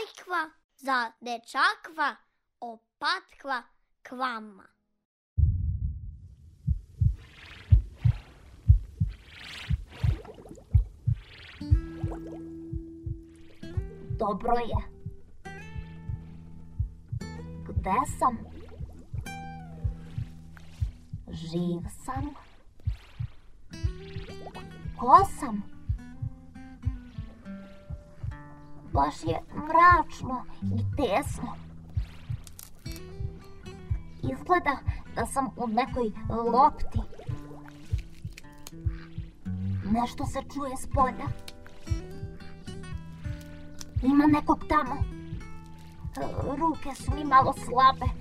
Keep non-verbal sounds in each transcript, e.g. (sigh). bajkva, za dečakva, opatkva k Dobro je. Gde sam? Živ sam? Ko sam? baš je mračno i tesno. Izgleda da sam u nekoj lopti. Nešto se čuje s polja. Ima nekog tamo. Ruke su mi malo slabe.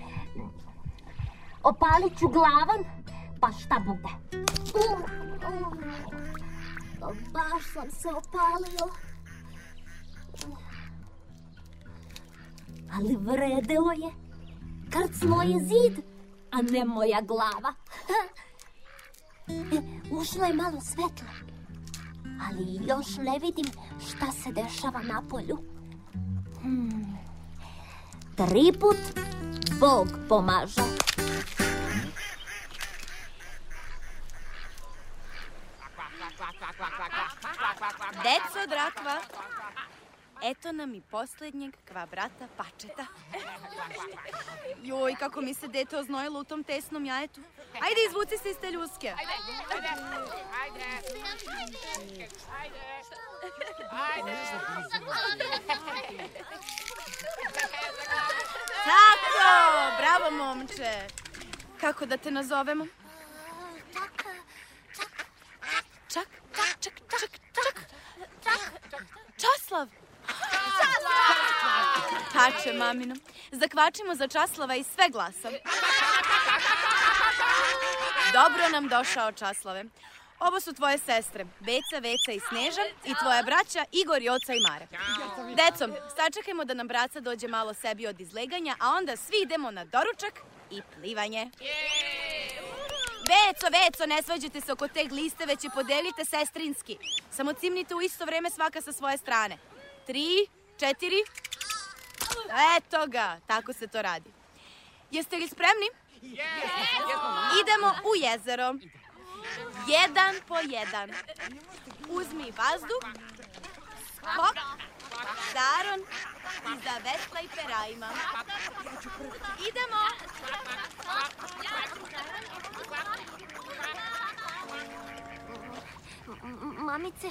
Opalit ću glavom, pa šta bude. Baš sam se opalio. ali vredelo je. Krcno je zid, a ne moja glava. E, (laughs) ušlo je malo svetla, ali još ne vidim šta se dešava na polju. Hmm. Tri put Bog pomaže. Deco od Eto nam i poslednjeg kvabrata pačeta. Joj, kako mi se dete oznojilo u tom tesnom jajetu. Ajde, izvuci se iz te ljuske. Ajde, ajde, ajde. Ajde. Ajde. Ajde. Tako, bravo momče. Kako da te nazovemo? Čak, čak, čak, čak, čak, čak, čak, čak, Časlav. Hače, mamino. Zakvačimo za časlova i sve glasa. Dobro nam došao časlove. Ovo su tvoje sestre, Beca, Veca i Sneža i tvoja braća Igor, Joca i Mara. Deco, sačekajmo da nam braca dođe malo sebi od izleganja, a onda svi idemo na doručak i plivanje. Veco, Veco, ne svađajte se oko te gliste, već je podelite sestrinski. Samo cimnite u isto vreme svaka sa svoje strane. Tri, četiri, Eto ga, tako se to radi. Jeste li spremni? Yes. Idemo u jezero. Jedan po jedan. Uzmi vazduh, skok, Daron i za Vesla Idemo! Perajma. Idemo! mamice,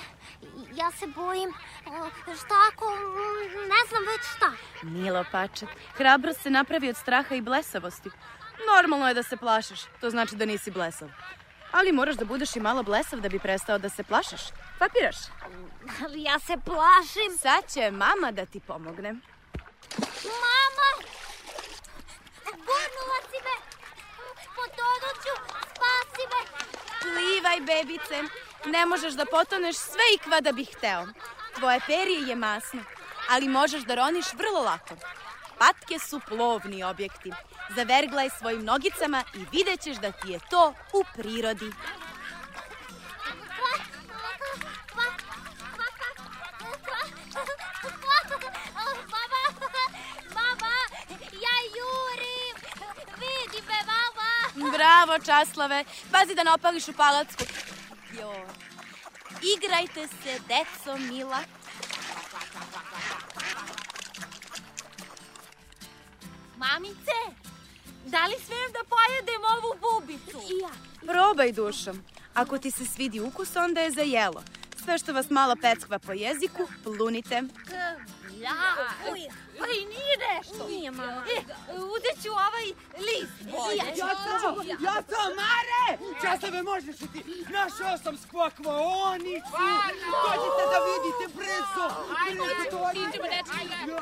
ja se bojim. Šta ako, ne znam već šta. Milo Pačak, hrabro se napravi od straha i blesavosti. Normalno je da se plašiš, to znači da nisi blesav. Ali moraš da budeš i malo blesav da bi prestao da se plašiš. Papiraš? Ali (laughs) ja se plašim. Sad će mama da ti pomogne. Mama! Gurnula si me! Potonuću! Spasi me! Plivaj, bebice! Ne možeš da potoneš sve i kva da bih hteo. Tvoje perije je masno, ali možeš da roniš vrlo lako. Patke su plovni objekti. Zaverglaj svojim nogicama i vidjet ćeš da ti je to u prirodi. Bravo, Časlave. Pazi da ne opališ u palacku. Joj. Igrajte se, deco mila. Mamice, da li smem da pojedem ovu bubicu? I ja. Probaj, dušo. Ako ti se svidi ukus, onda je za jelo. Sve što vas mala peckva po jeziku, plunite. K Ja, uj, pa i nije nešto. Nije, mama. E, uzet ovaj list. Ja, ja to, ja to, Mare! Časove možeš i ti. Našao sam skvakvaonicu. Dođite da vidite brzo. Ajde, ajde, ajde. Idemo, dečki.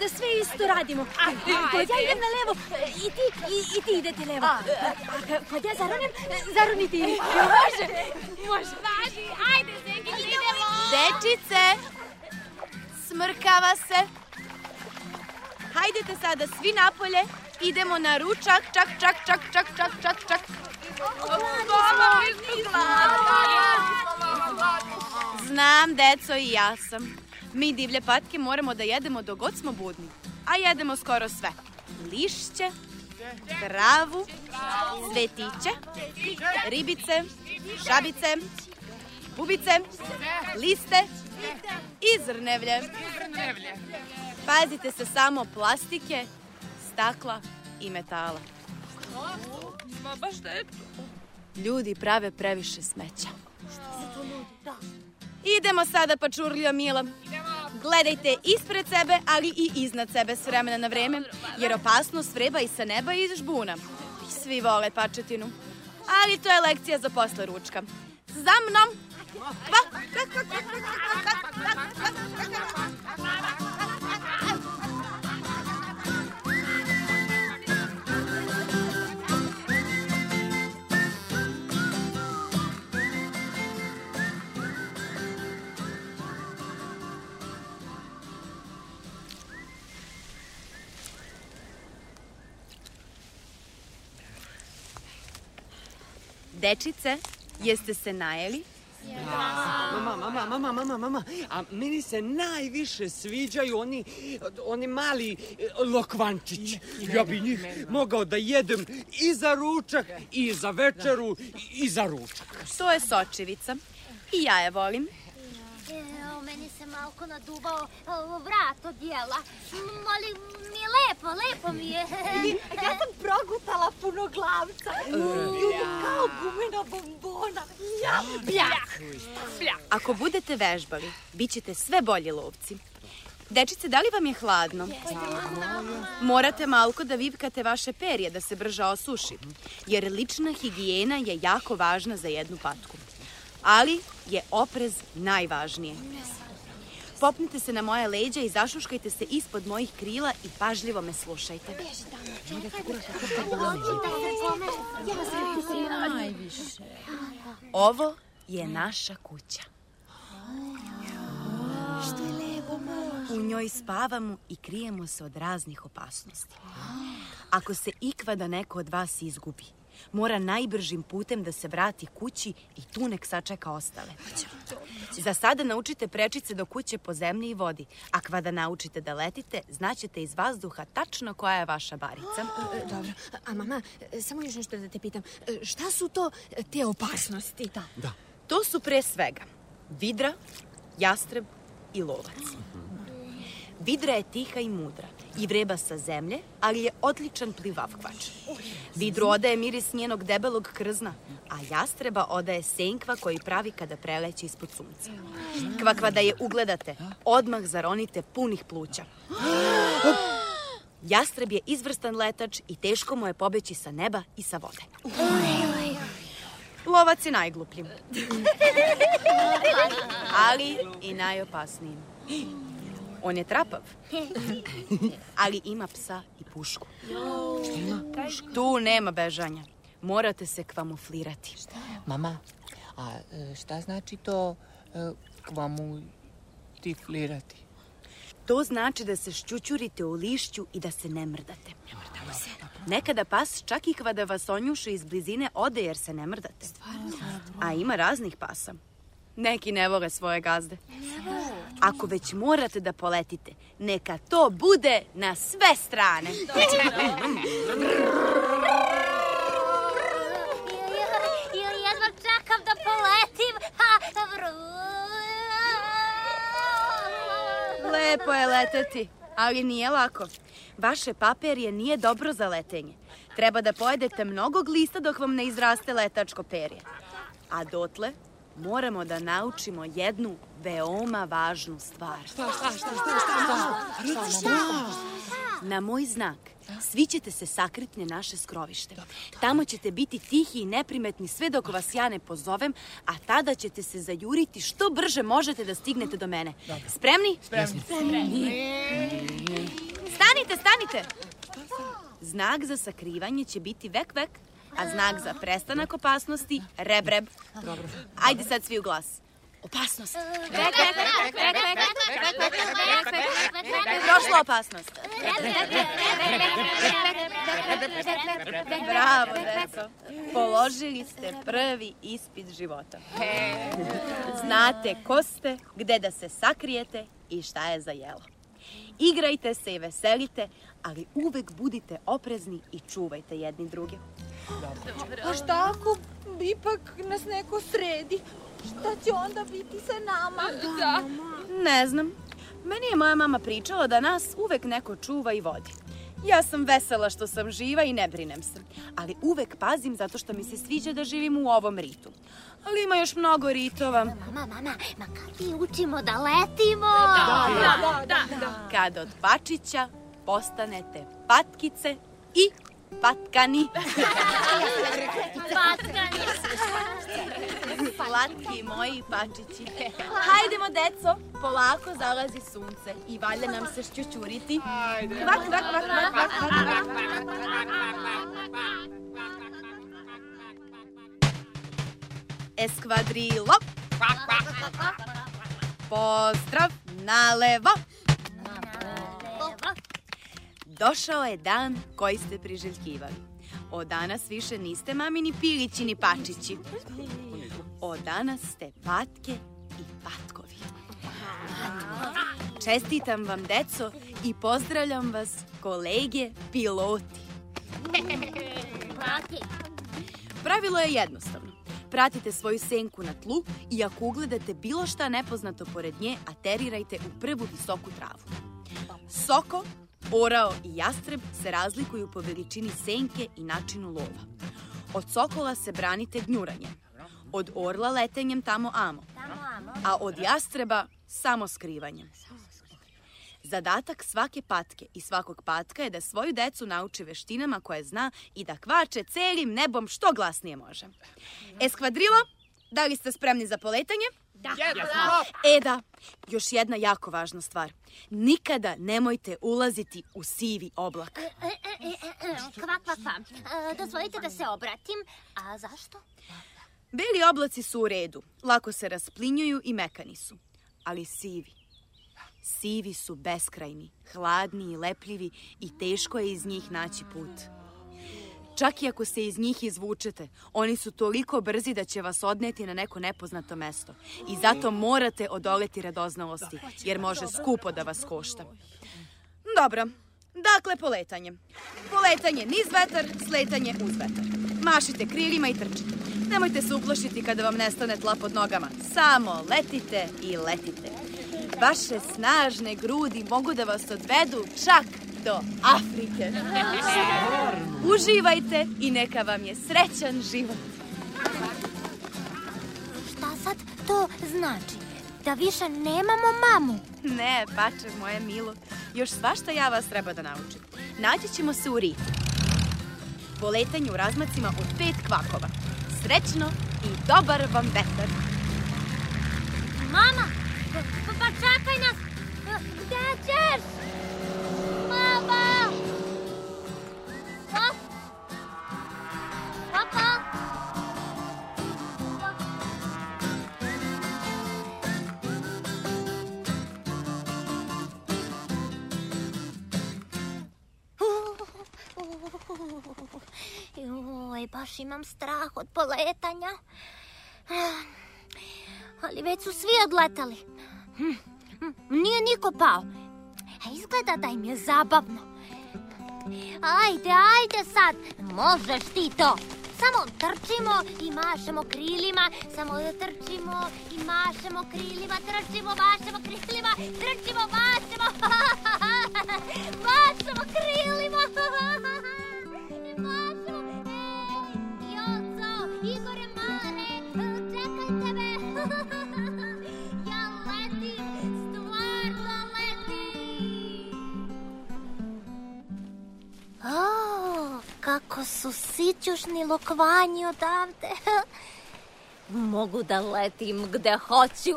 da sve isto radimo. A, kad ja idem na levo, i ti, i, i ti idete levo. A, kad ja zaronim, zaroni ti. Može, (laughs) može. Važi, ajde, Zengi, idemo. Dečice, smrkava se. Hajdete sada svi napolje, idemo na ručak, čak, čak, čak, čak, čak, čak, čak. Znam, deco, i ja sam. Mi divlje patke moramo da jedemo dok god smo budni, a jedemo skoro sve. Lišće, travu, svetiće, ribice, šabice, bubice, liste i zrnevlje. Pazite se samo plastike, stakla i metala. baš da je to. Ljudi prave previše smeća. Šta se to ljudi? Da. Idemo sada pa čurlja Mila. Gledajte ispred sebe, ali i iznad sebe s vremena na vreme, jer opasnost vreba i sa neba i žbuna. Svi vole pačetinu. Ali to je lekcija za posle ručka. Za mnom! Kva, kva, kva, kva, kva, kva, kva, kva, kva, kva, kva, kva, Dečice, jeste se najeli? Da. Mama, mama, mama, mama, mama, a meni se najviše sviđaju oni, oni mali e, lokvančići. Ja bi njih mogao da jedem i za ručak, i za večeru, i za ručak. To je sočevica. I ja je volim. E, evo, meni se malko nadubao e, vrat od jela. Ali mi je lepo, lepo mi je. (laughs) ja sam progutala puno glavca. E, kao gumena bombona. Ja, bljak. Ako budete vežbali, bit ćete sve bolji lovci. Dečice, da li vam je hladno? Morate malko da vivkate vaše perje da se brže osuši, jer lična higijena je jako važna za jednu patku ali je oprez najvažnije. Popnite se na moje leđa i zašuškajte se ispod mojih krila i pažljivo me slušajte. Ovo je naša kuća. Što je lepo, U njoj spavamo i krijemo se od raznih opasnosti. Ako se ikvada neko od vas izgubi, Mora najbržim putem da se vrati kući i tu nek sačeka ostale. Za sada naučite prečice do kuće po zemlji i vodi. A kada naučite da letite, znaćete iz vazduha tačno koja je vaša barica. E, e, dobro. A mama, e, samo još nešto da te pitam. Šta su to te opasnosti? Da. da. To su pre svega vidra, jastreb i lovac. Mhm. Vidra je tiha i mudra i vreba sa zemlje, ali je odličan plivav plivavkvač. Vidru odaje miris njenog debelog krzna, a jastreba odaje senkva koji pravi kada preleće ispod sunca. Kvakva da je ugledate, odmah zaronite punih pluća. Jastreb je izvrstan letač i teško mu je pobeći sa neba i sa vode. Lovac je najglupljim, (laughs) ali i najopasnijim. On je trapav. (laughs) Ali ima psa i pušku. Tu nema bežanja. Morate se kvamuflirati. Mama, a e, šta znači to e, kvamutiflirati? To znači da se šćućurite u lišću i da se ne mrdate. Ne mrdamo se. Nekada pas čak i kada vas onjuše iz blizine ode jer se ne mrdate. Stvarno? A ima raznih pasa. Neki ne vole svoje gazde. Ako već morate da poletite, neka to bude na sve strane. Ja (laughs) jedva čekam da poletim. Lepo je leteti, ali nije lako. Vaše paperje nije dobro za letenje. Treba da pojedete mnogo glista dok vam ne izraste letačko perje. A dotle moramo da naučimo jednu veoma važnu stvar. Šta, šta, šta, šta, šta, šta, šta, Na moj znak, svi ćete se sakritne naše skrovište. Tamo ćete biti tihi i neprimetni sve dok vas ja ne pozovem, a tada ćete se zajuriti što brže možete da stignete do mene. Spremni? Spremni. Stanite, stanite! Znak za sakrivanje će biti vek vek a znak za prestanak opasnosti rebreb. Dobro. Ajde sad svi u glas. Opasnost. Rek, rek, rek, rek, rek, rek, rek, rek, Prošla opasnost. Bravo, deco. Položili ste prvi ispit života. Znate ko ste, gde da se sakrijete i šta je za jelo igrajte se i veselite, ali uvek budite oprezni i čuvajte jedni druge. Dobro. A šta ako ipak nas neko sredi? Šta će onda biti sa nama? Da, da. Mama. Ne znam. Meni je moja mama pričala da nas uvek neko čuva i vodi. Ja sam vesela što sam živa i ne brinem se, ali uvek pazim zato što mi se sviđa da živim u ovom ritu. Ali ima još mnogo ritova. Mama, mama, ma kad ti učimo da letimo? Da da da, da, da, da. da. Kad od pačića postanete patkice i patkani. (laughs) patkani. (laughs) Slatki moji pačići. (laughs) Hajdemo, deco, polako zalazi sunce i valja nam se šćućuriti. Kvak, kvak, kvak, kvak, kvak, kvak, Eskvadrilo. Pozdrav, nalevo. Došao je dan koji ste priželjkivali. Od danas više niste mamini pilići ni pačići. Od danas ste patke i patkovi. Čestitam vam, deco, i pozdravljam vas, kolege piloti. Pravilo je jednostavno. Pratite svoju senku na tlu i ako ugledate bilo šta nepoznato pored nje, aterirajte u prvu visoku travu. Soko Orao i jastreb se razlikuju po veličini senke i načinu lova. Od sokola se branite gnjuranjem, od orla letenjem tamo amo, a od jastreba samo skrivanjem. Zadatak svake patke i svakog patka je da svoju decu nauči veštinama koje zna i da kvače celim nebom što glasnije može. Eskvadrilo, da li ste spremni za poletanje? Da. Jedan E da, još jedna jako važna stvar. Nikada nemojte ulaziti u sivi oblak. E, e, e, kva, kva, kva. Dozvolite da se obratim. A zašto? Beli oblaci su u redu. Lako se rasplinjuju i mekani su. Ali sivi. Sivi su beskrajni, hladni i lepljivi i teško je iz njih naći put. Čak i ako se iz njih izvučete, oni su toliko brzi da će vas odneti na neko nepoznato mesto. I zato morate odoleti radoznalosti, jer može skupo da vas košta. Dobro, dakle poletanje. Poletanje niz vetar, sletanje uz vetar. Mašite krilima i trčite. Nemojte se uplašiti kada vam nestane tla pod nogama. Samo letite i letite. Vaše snažne grudi mogu da vas odvedu čak do Afrike. Uživajte i neka vam je srećan život. Šta sad to znači? Da više nemamo mamu? Ne, pače moje milo. Još svašta ja vas treba da naučim. Naći ćemo se u ritu. Po u razmacima od pet kvakova. Srećno i dobar vam vetar. Mama, pa, pa, pa čekaj nas! Gde ćeš? Joj, baš imam strah od poletanja. Ali već su svi odletali. Hm, hm, nije niko pao. A izgleda da im je zabavno. Ajde, ajde sad, možeš ti to. Samo trčimo i mašemo krilima, samo da trčimo i mašemo krilima, trčimo, mašemo krilima, trčimo, mašemo, (laughs) mašemo krilima. (laughs) kako su sićušni lokvanji odavde. (laughs) Mogu da letim gde hoću.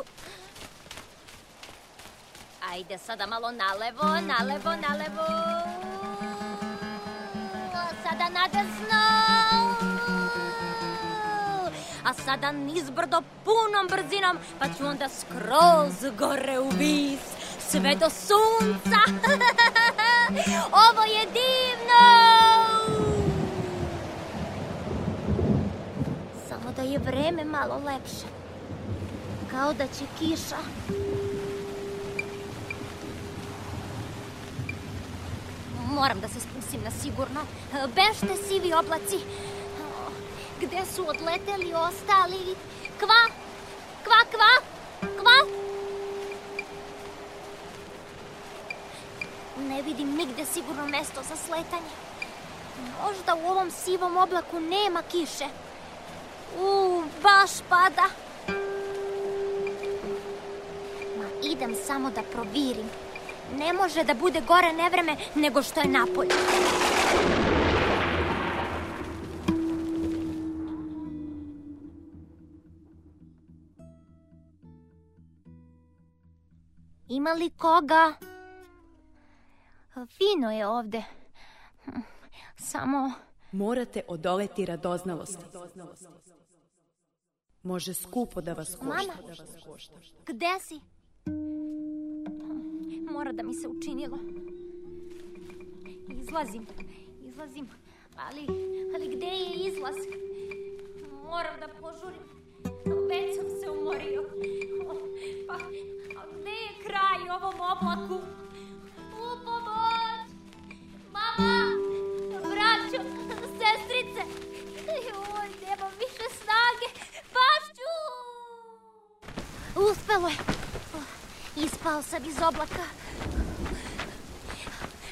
Ajde sada malo nalevo, nalevo, nalevo. Sada nadesno. A sada nizbrdo punom brzinom, pa ću onda skroz gore u vis. Sve do sunca. (laughs) Ovo je divno! je vreme malo lepše. Kao da će kiša. Moram da se spustim na sigurno. Bešte sivi oblaci. Gde su odleteli ostali? Kva! Kva, kva! Kva! Ne vidim nigde sigurno mesto za sletanje. Možda u ovom sivom oblaku nema kiše. U, baš pada. Ma idem samo da provirim. Ne može da bude gore nevreme nego što je napolje. Ima li koga? Fino je ovde. Hm, samo... Morate odoleti radoznalosti. radoznalosti može skupo da vas košta. Mama, gde si? Mora da mi se učinilo. Izlazim, izlazim, ali, ali gde je izlaz? Moram da požurim. Već sam se umorio. Pa, a gde je kraj ovom oblaku? U pomoć! Pao sam iz oblaka.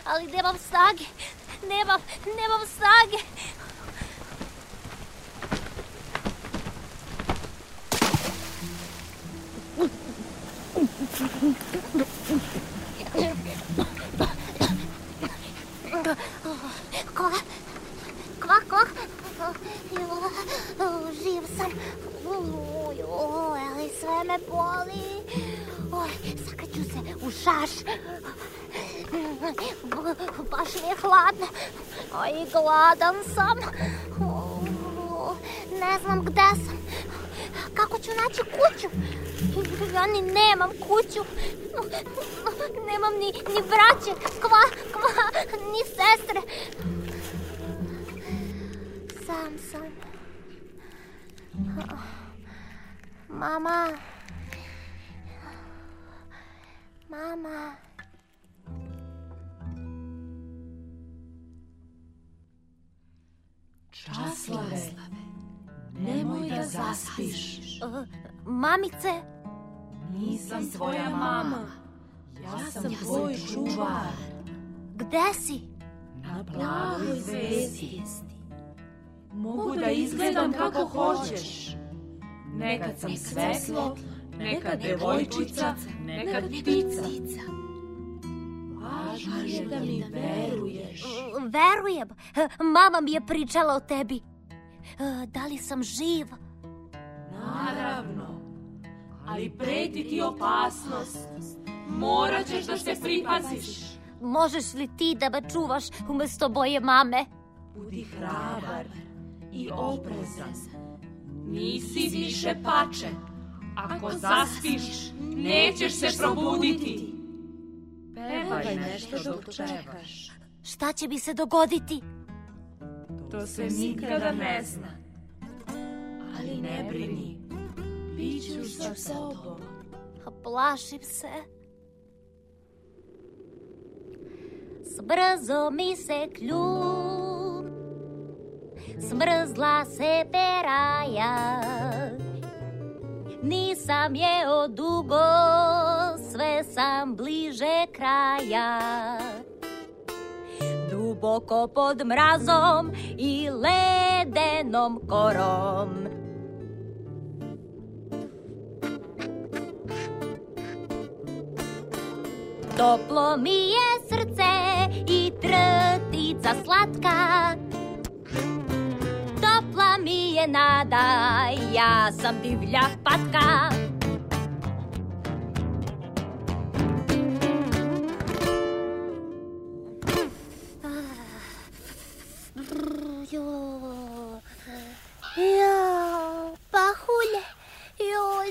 Ali nemam snage. Nemam, nemam snage. 三。啊、妈妈，妈妈。Časlave, nemoj da zaspiš. Mamice? Nisam tvoja mama. Ja sam tvoj čuvar. Gde si? Na plavoj zvezdi. Mogu da, da izgledam kako hoćeš. Nekad sam svetlo, nekad devojčica, nekad ptica. Važno je da, da mi veruješ. Verujem. Mama mi je pričala o tebi. E, da li sam živ? Naravno. Ali preti ti opasnost. Morat ćeš da se pripaziš. Možeš li ti da me čuvaš umesto boje mame? Budi hrabar i oprezan. Nisi više pače, ako zaspiš, nećeš se probuditi. Pevaj nešto dok čekaš. Šta će bi se dogoditi? To se nikada ne zna. Ali ne brini, bit ću sa sobom. Plašim se. Sbrzo mi se ključ smrzla se peraja Nisam je odugo, sve sam bliže kraja Duboko pod mrazom i ledenom korom Toplo mi je srce i trtica slatka mi je nada, ja sam divlja patka.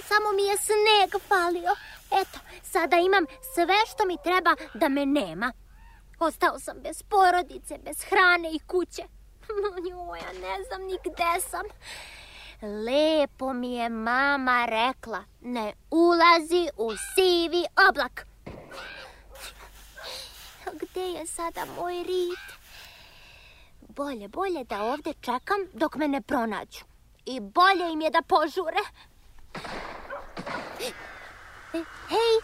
samo mi je sneg falio. Eto, sada imam sve što mi treba da me nema. Ostao sam bez porodice, bez hrane i kuće. Joj, ja ne znam ni gde sam. Lepo mi je mama rekla, ne ulazi u sivi oblak. Gde je sada moj rit? Bolje, bolje da ovde čekam dok me ne pronađu. I bolje im je da požure. E, hej,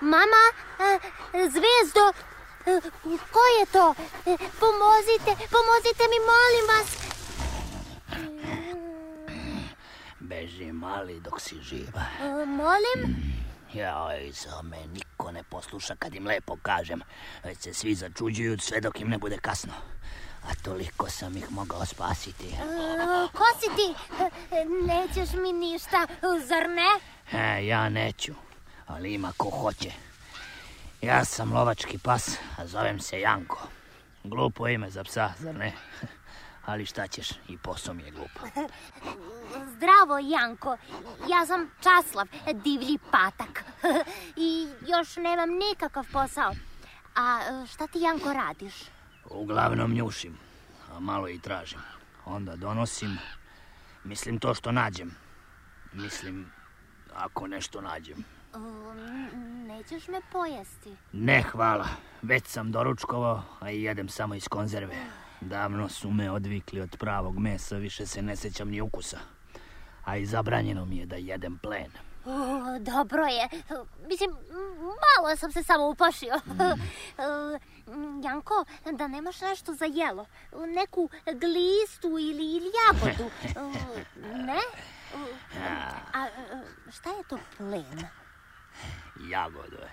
mama, zvezdo, Ko je to? E, pomozite, pomozite mi, molim vas. Beži, mali, dok si živa. E, molim? Mm, joj, za me niko ne posluša kad im lepo kažem. Već se svi začuđuju sve dok im ne bude kasno. A toliko sam ih mogao spasiti. E, ko si ti? Nećeš mi ništa, zar ne? E, ja neću, ali ima ko hoće. Ja sam lovački pas, a zovem se Janko. Glupo ime za psa, zar ne? (laughs) Ali šta ćeš, i posom je glupo. (laughs) Zdravo, Janko. Ja sam Časlav, divlji patak. (laughs) I još nemam nikakav posao. A šta ti, Janko, radiš? Uglavnom njušim, a malo i tražim. Onda donosim, mislim to što nađem. Mislim, ako nešto nađem. Um, nećeš me pojesti? Ne, hvala. Već sam doručkovao, a jedem samo iz konzerve. Davno su me odvikli od pravog mesa, više se ne sećam ni ukusa. A i zabranjeno mi je da jedem plen. O, dobro je. Mislim, malo sam se samo uplašio. Mm. Um, Janko, da nemaš nešto za jelo? Neku glistu ili, ili jagodu? (laughs) Um, ne? A šta je to plen? Jagodo je.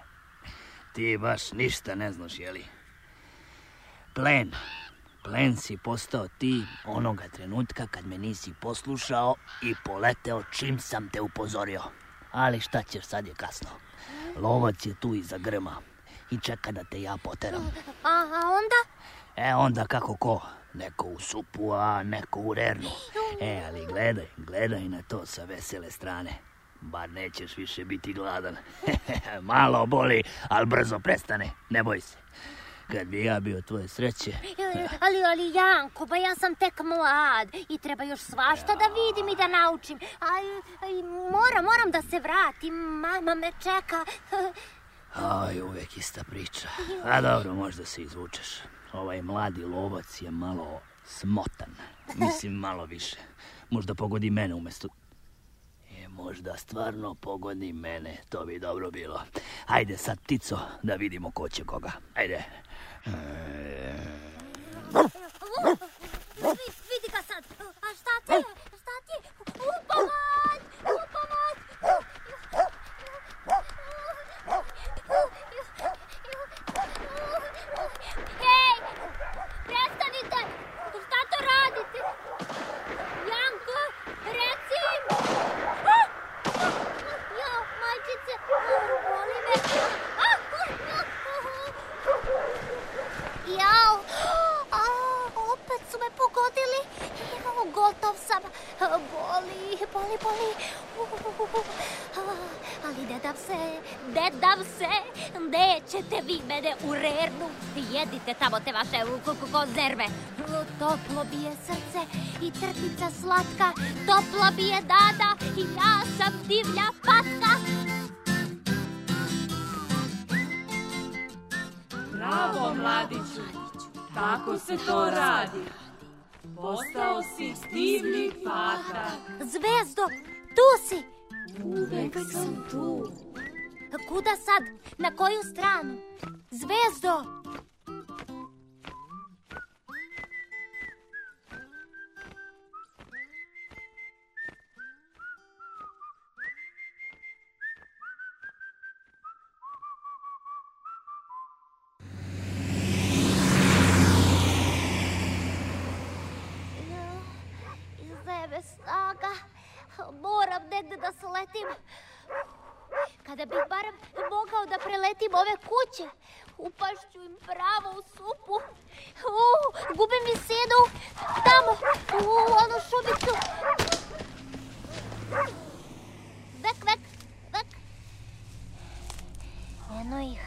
Ti baš ništa ne znaš, jeli? Plen. Plen si postao ti onoga trenutka kad me nisi poslušao i poleteo čim sam te upozorio. Ali šta ćeš, sad je kasno. Lovac je tu iza grma i čeka da te ja poteram. A, a onda? E, onda kako ko? Neko u supu, a neko u rernu. E, ali gledaj, gledaj na to sa vesele strane. Ba nećeš više biti gladan. (laughs) Malo boli, ali brzo prestane. Ne boj se. Kad bi ja bio tvoje sreće... Ali, ali Janko, ba ja sam tek mlad i treba još svašta da vidim i da naučim. Aj, aj, moram, moram da se vratim. Mama me čeka. (laughs) Aj, uvek ista priča. A dobro, možda se izvučeš. Ovaj mladi lovac je malo smotan. Mislim, malo više. Možda pogodi mene umesto možda stvarno pogodi mene, to bi dobro bilo. Hajde sad, ptico, da vidimo ko će koga. Hajde. Vidi ga sad, a šta ti je? (laughs) Ali dedam se, dedam se, nećete vi mene u rernu. Jedite tamo te vaše konzerve. Toplo bije srce i trtica slatka, toplo bije dada i ja sam divlja patka. Bravo, mladiću, tako se to radi. Postao si divlji patak. Zvezdo, tu si! Uvek sam tu. Kuda sad? Na koju stranu? Zvezdo! Zebe snaga. Moram negde da sletim. Kada bih barem mogao da preletim ove kuće, upašću im pravo u supu. U, gubim mi senu tamo, u onu šubicu. Vek, vek, vek. Eno ih,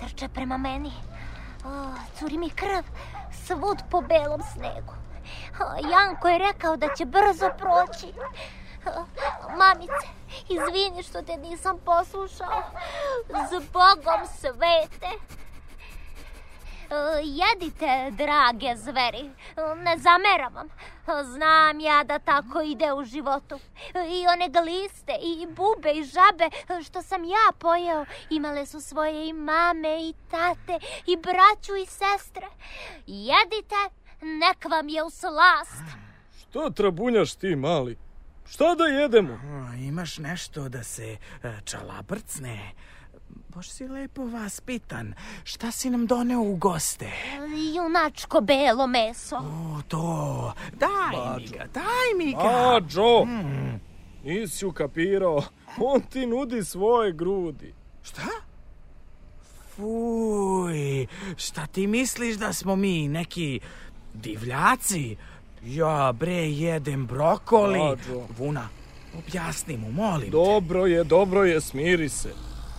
trče prema meni. O, curi mi krv, svud po belom snegu. Janko je rekao da će brzo proći. Mamice, izvini što te nisam poslušao. Zbogom svete. Jedite, drage zveri, ne zameram vam. Znam ja da tako ide u životu. I one gliste, i bube, i žabe što sam ja pojeo imale su svoje i mame, i tate, i braću, i sestre. Jedite, nek vam je u slast. Ah, šta trabunjaš ti, mali? Šta da jedemo? O, imaš nešto da se e, čalabrcne? Boš si lepo vaspitan. Šta si nam doneo u goste? Junačko belo meso. O, to. Daj Bađo. mi ga, daj mi ga. Bađo, mm. nisi ukapirao. On ti nudi svoje grudi. Šta? Fuj, šta ti misliš da smo mi neki Divljaci? Ja, bre, jedem brokoli. Mlađo. Vuna, objasni mu, molim Dobro je, dobro je, smiri se.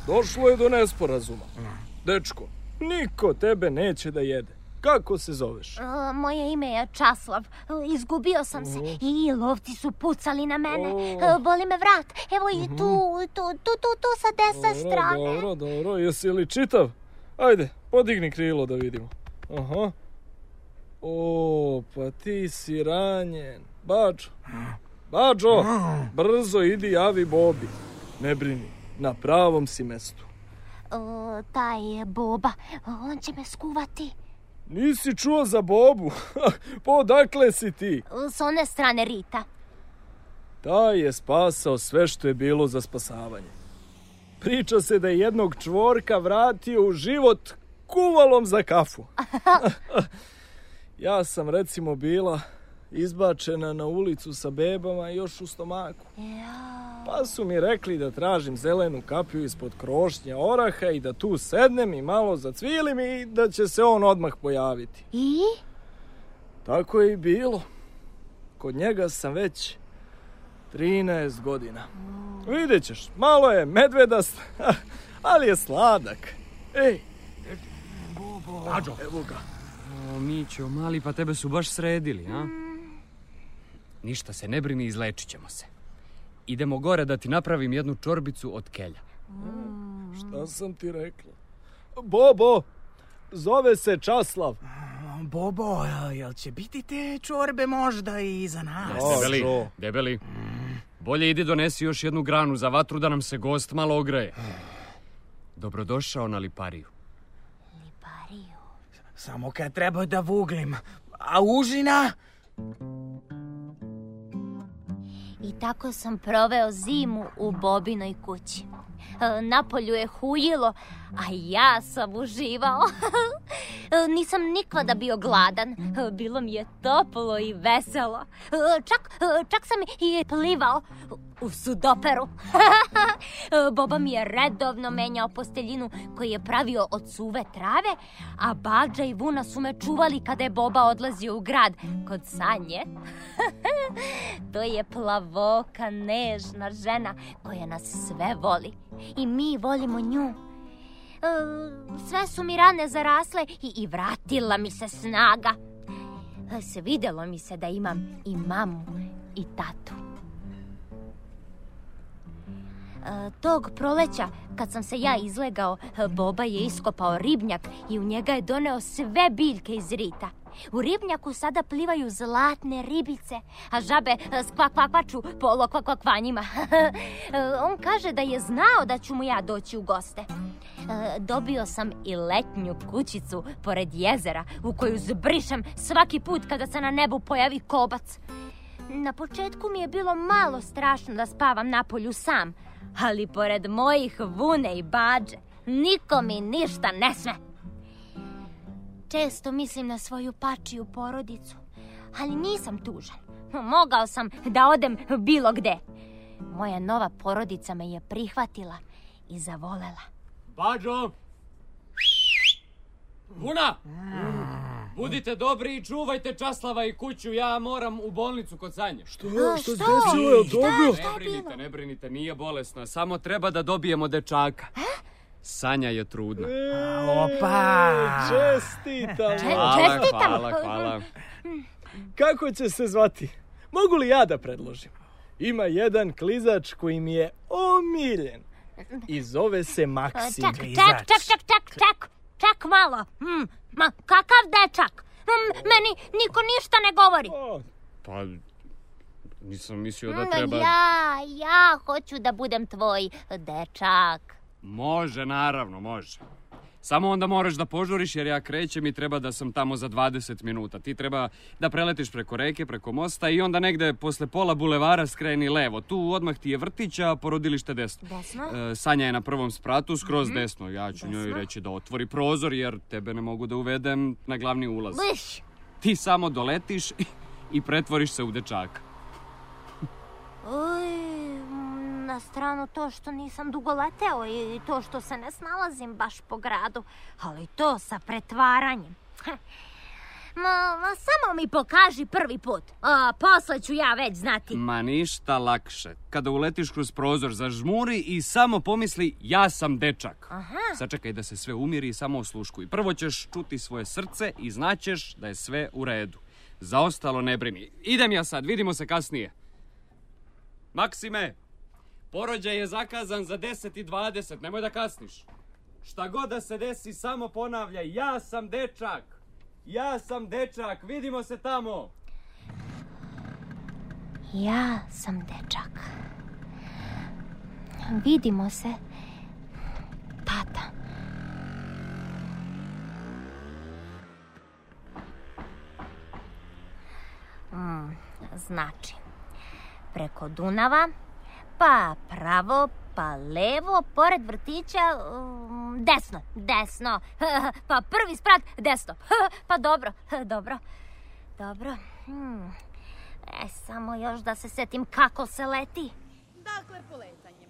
Došlo je do nesporazuma. Mm. Dečko, niko tebe neće da jede. Kako se zoveš? O, moje ime je Časlav. Izgubio sam se i lovci su pucali na mene. O. Oh. Boli me vrat. Evo i mhm. tu, tu, tu, tu, tu sa desne dobro, strane. Dobro, dobro. Jesi li čitav? Ajde, podigni krilo da vidimo. Aha. O, pa ti si ranjen. Bađo, Bađo, brzo idi javi Bobi. Ne brini, na pravom si mestu. O, taj je Boba, on će me skuvati. Nisi čuo za Bobu? (laughs) pa odakle si ti? S one strane Rita. Taj je spasao sve što je bilo za spasavanje. Priča se da je jednog čvorka vratio u život kuvalom za kafu. (laughs) Ja sam recimo bila izbačena na ulicu sa bebama još u stomaku. Pa su mi rekli da tražim zelenu kapiju ispod krošnja oraha i da tu sednem i malo zacvilim i da će se on odmah pojaviti. I? Tako je i bilo. Kod njega sam već 13 godina. Mm. Vidjet ćeš, malo je medvedast, (laughs) ali je sladak. Ej, Bobo, evo ga. O, Mićo, mali, pa tebe su baš sredili, a? Ništa se ne brini, izlečit ćemo se. Idemo gore da ti napravim jednu čorbicu od kelja. Mm. Šta sam ti rekla? Bobo, zove se Časlav. Bobo, jel će biti te čorbe možda i za nas? O, debeli, debeli. Bolje idi donesi još jednu granu za vatru da nam se gost malo ogreje. Dobrodošao na Lipariju. Samo kad treba da vuglim. A užina? I tako sam proveo zimu u Bobinoj kući. E, napolju je hujilo, a ja sam uživao. (laughs) E, nisam nikada bio gladan, e, bilo mi je toplo i veselo. E, čak, čak sam i plivao u sudoperu. (laughs) Boba mi je redovno menjao posteljinu koju je pravio od suve trave, a Bađa i Vuna su me čuvali kada je Boba odlazio u grad kod Sanje. (laughs) to je plavoka, nežna žena koja nas sve voli i mi volimo nju sve su mi rane zarasle i, i vratila mi se snaga. Svidelo mi se da imam i mamu i tatu. Tog proleća, kad sam se ja izlegao, Boba je iskopao ribnjak i u njega je doneo sve biljke iz rita. U ribnjaku sada plivaju zlatne ribice, a žabe e, skvakvakvaču po lokvakvakvanjima. (laughs) E, on kaže da je znao da ću mu ja doći u goste. E, dobio sam i letnju kućicu pored jezera u koju zbrišem svaki put kada se na nebu pojavi kobac. Na početku mi je bilo malo strašno da spavam na polju sam, ali pored mojih vune i bađe niko mi ništa ne sme. Često mislim na svoju pačiju porodicu, ali nisam tužan. Mogao sam da odem bilo gde. Moja nova porodica me je prihvatila i zavolela. Bađo! Vuna! Budite dobri i čuvajte Časlava i kuću, ja moram u bolnicu kod Sanje. Što? A, što se desilo? Je dobro? Ne brinite, ne brinite, nije bolesna, samo treba da dobijemo dečaka. A? Sanja je trudna. E, Opa! Čestitam! Hvala, hvala, hvala. Kako će se zvati? Mogu li ja da predložim? Ima jedan klizač koji mi je omiljen. I zove se Maksim. Čak, čak, čak, čak, čak, čak, čak malo. Mm, ma, kakav dečak? Mm, meni niko ništa ne govori. pa, nisam mislio da hmm, treba... Ja, ja hoću da budem tvoj dečak. Može, naravno, može. Samo onda moraš da požuriš jer ja krećem i treba da sam tamo za 20 minuta. Ti treba da preletiš preko reke, preko mosta i onda negde posle pola bulevara skreni levo. Tu odmah ti je vrtić, a porodilište desno. Desno? E, Sanja je na prvom spratu, skroz mm -hmm. desno. Ja ću desno? njoj reći da otvori prozor jer tebe ne mogu da uvedem na glavni ulaz. Liš! Ti samo doletiš i pretvoriš se u dečaka. Oj! na stranu to što nisam dugo leteo i to što se ne snalazim baš po gradu, ali to sa pretvaranjem. Ma, ma, samo mi pokaži prvi put, a posle ću ja već znati. Ma ništa lakše. Kada uletiš kroz prozor, zažmuri i samo pomisli ja sam dečak. Aha. Sačekaj da se sve umiri i samo osluškuj. Prvo ćeš čuti svoje srce i znaćeš da je sve u redu. Za ostalo ne brini. Idem ja sad, vidimo se kasnije. Maksime, Porođaj je zakazan za 10 i 20, nemoj da kasniš. Šta god da se desi, samo ponavljaj, ja sam dečak, ja sam dečak, vidimo se tamo. Ja sam dečak. Vidimo se, tata. Mm, znači, preko Dunava pa pravo, pa levo, pored vrtića, um, desno, desno, (laughs) pa prvi sprat, desno, (laughs) pa dobro, (laughs) dobro, dobro. Hmm. E, samo još da se setim kako se leti. Dakle, poletanje.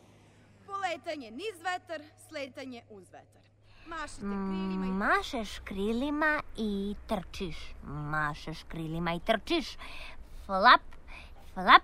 Poletanje niz vetar, sletanje uz vetar. Mašete krilima i... Mašeš krilima i trčiš. Mašeš krilima i trčiš. Flap, flap,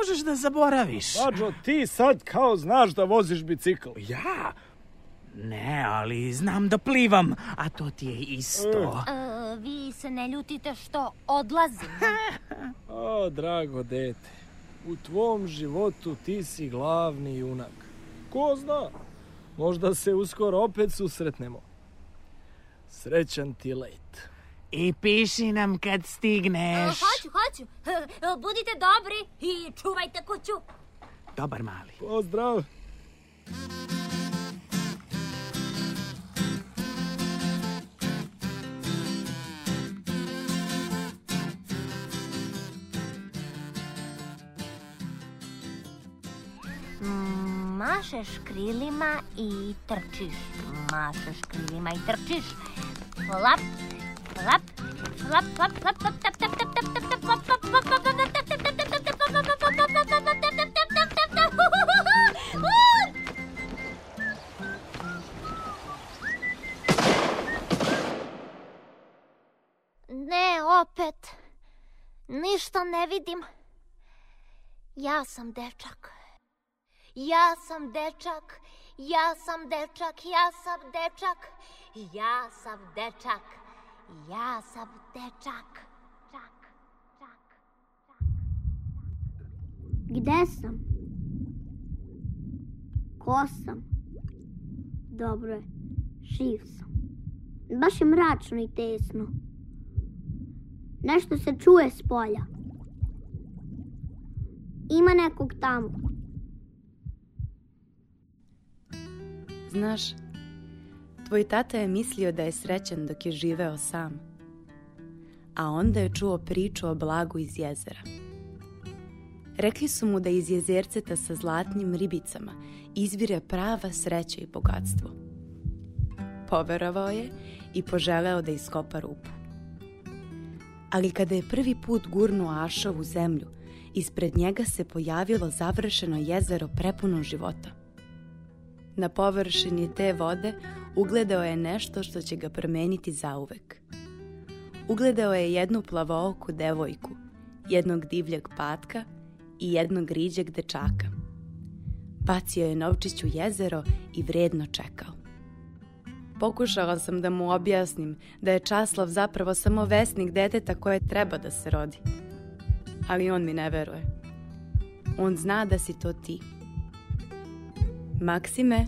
možeš da zaboraviš. Pa, Bađo, ti sad kao znaš da voziš bicikl. Ja? Ne, ali znam da plivam, a to ti je isto. E. E, vi se ne ljutite što odlazim. (laughs) o, drago dete, u tvom životu ti si glavni junak. Ko zna, možda se uskoro opet susretnemo. Srećan ti let. I piši nam kad stigneš. E, hoću, hoću. E, budite dobri i čuvajte kuću. Dobar mali. Pozdrav. Mašeš krilima i trčiš. Mašeš krilima i trčiš. Lap, Flap, flap, flap, flap, flap, tap, tap, tap, tap, tap, tap, flap, flap, flap, flap, flap, tap, tap, tap, tap, tap, flap, flap, flap, flap, flap, tap, tap, tap, tap, tap, tap, Не опет. Нищо не видим. Я съм дечак. Я съм дечак. Я съм дечак. Я съм дечак. Я съм дечак. ja sam dečak. Čak, čak, čak, Gde sam? Ko sam? Dobro je, živ sam. Baš je mračno i tesno. Nešto se čuje s polja. Ima nekog tamo. Znaš, Tvoj tata je mislio da je srećan dok je živeo sam, a onda je čuo priču o blagu iz jezera. Rekli su mu da iz jezerceta sa zlatnim ribicama izvire prava sreća i bogatstvo. Poverovao je i poželeo da iskopa rupu. Ali kada je prvi put gurnuo Ašov u zemlju, ispred njega se pojavilo završeno jezero prepuno života – Na površini te vode ugledao je nešto što će ga promeniti zauvek. Ugledao je jednu plavooku devojku, jednog divljeg patka i jednog riđeg dečaka. Bacio je Novčić u jezero i vredno čekao. Pokušala sam da mu objasnim da je Časlav zapravo samo vesnik deteta koje treba da se rodi. Ali on mi ne veruje. On zna da si to ti. Maksime,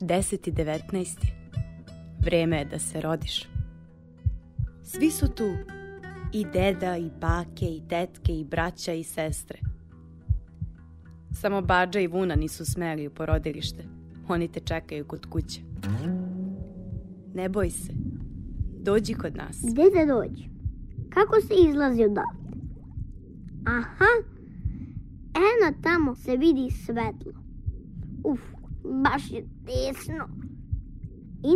10. i 19. Vreme je da se rodiš. Svi su tu, i deda, i bake, i tetke, i braća, i sestre. Samo Bađa i Vuna nisu smeli u porodilište. Oni te čekaju kod kuće. Ne boj se. Dođi kod nas. Gde da dođi? Kako se izlazi odavde? Aha, eno tamo se vidi svetlo. Uf, baš je tesno.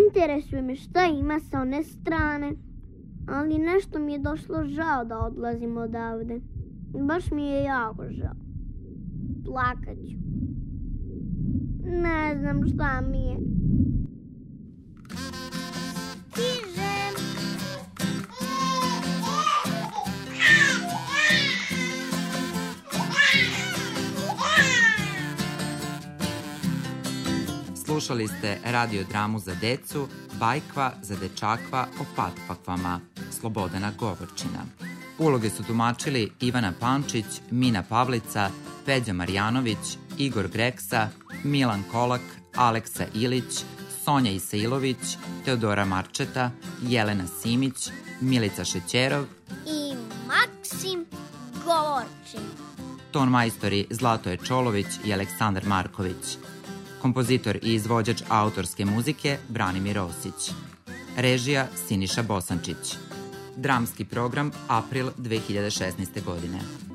Interesuje me šta ima sa one strane. Ali nešto mi je došlo žao da odlazim odavde. Baš mi je jako žao. Plakaću. Ne znam šta mi je. Slušali ste radio dramu za decu Bajkva za dečakva o patpakvama Slobodana Govorčina. Uloge su tumačili Ivana Pančić, Mina Pavlica, Peđa Marjanović, Igor Greksa, Milan Kolak, Aleksa Ilić, Sonja Isailović, Teodora Marčeta, Jelena Simić, Milica Šećerov i Maksim Govorčin. Ton majstori Zlatoje Čolović i Aleksandar Marković kompozitor i izvođač autorske muzike Branimir Osić, režija Siniša Bosančić, dramski program April 2016. godine.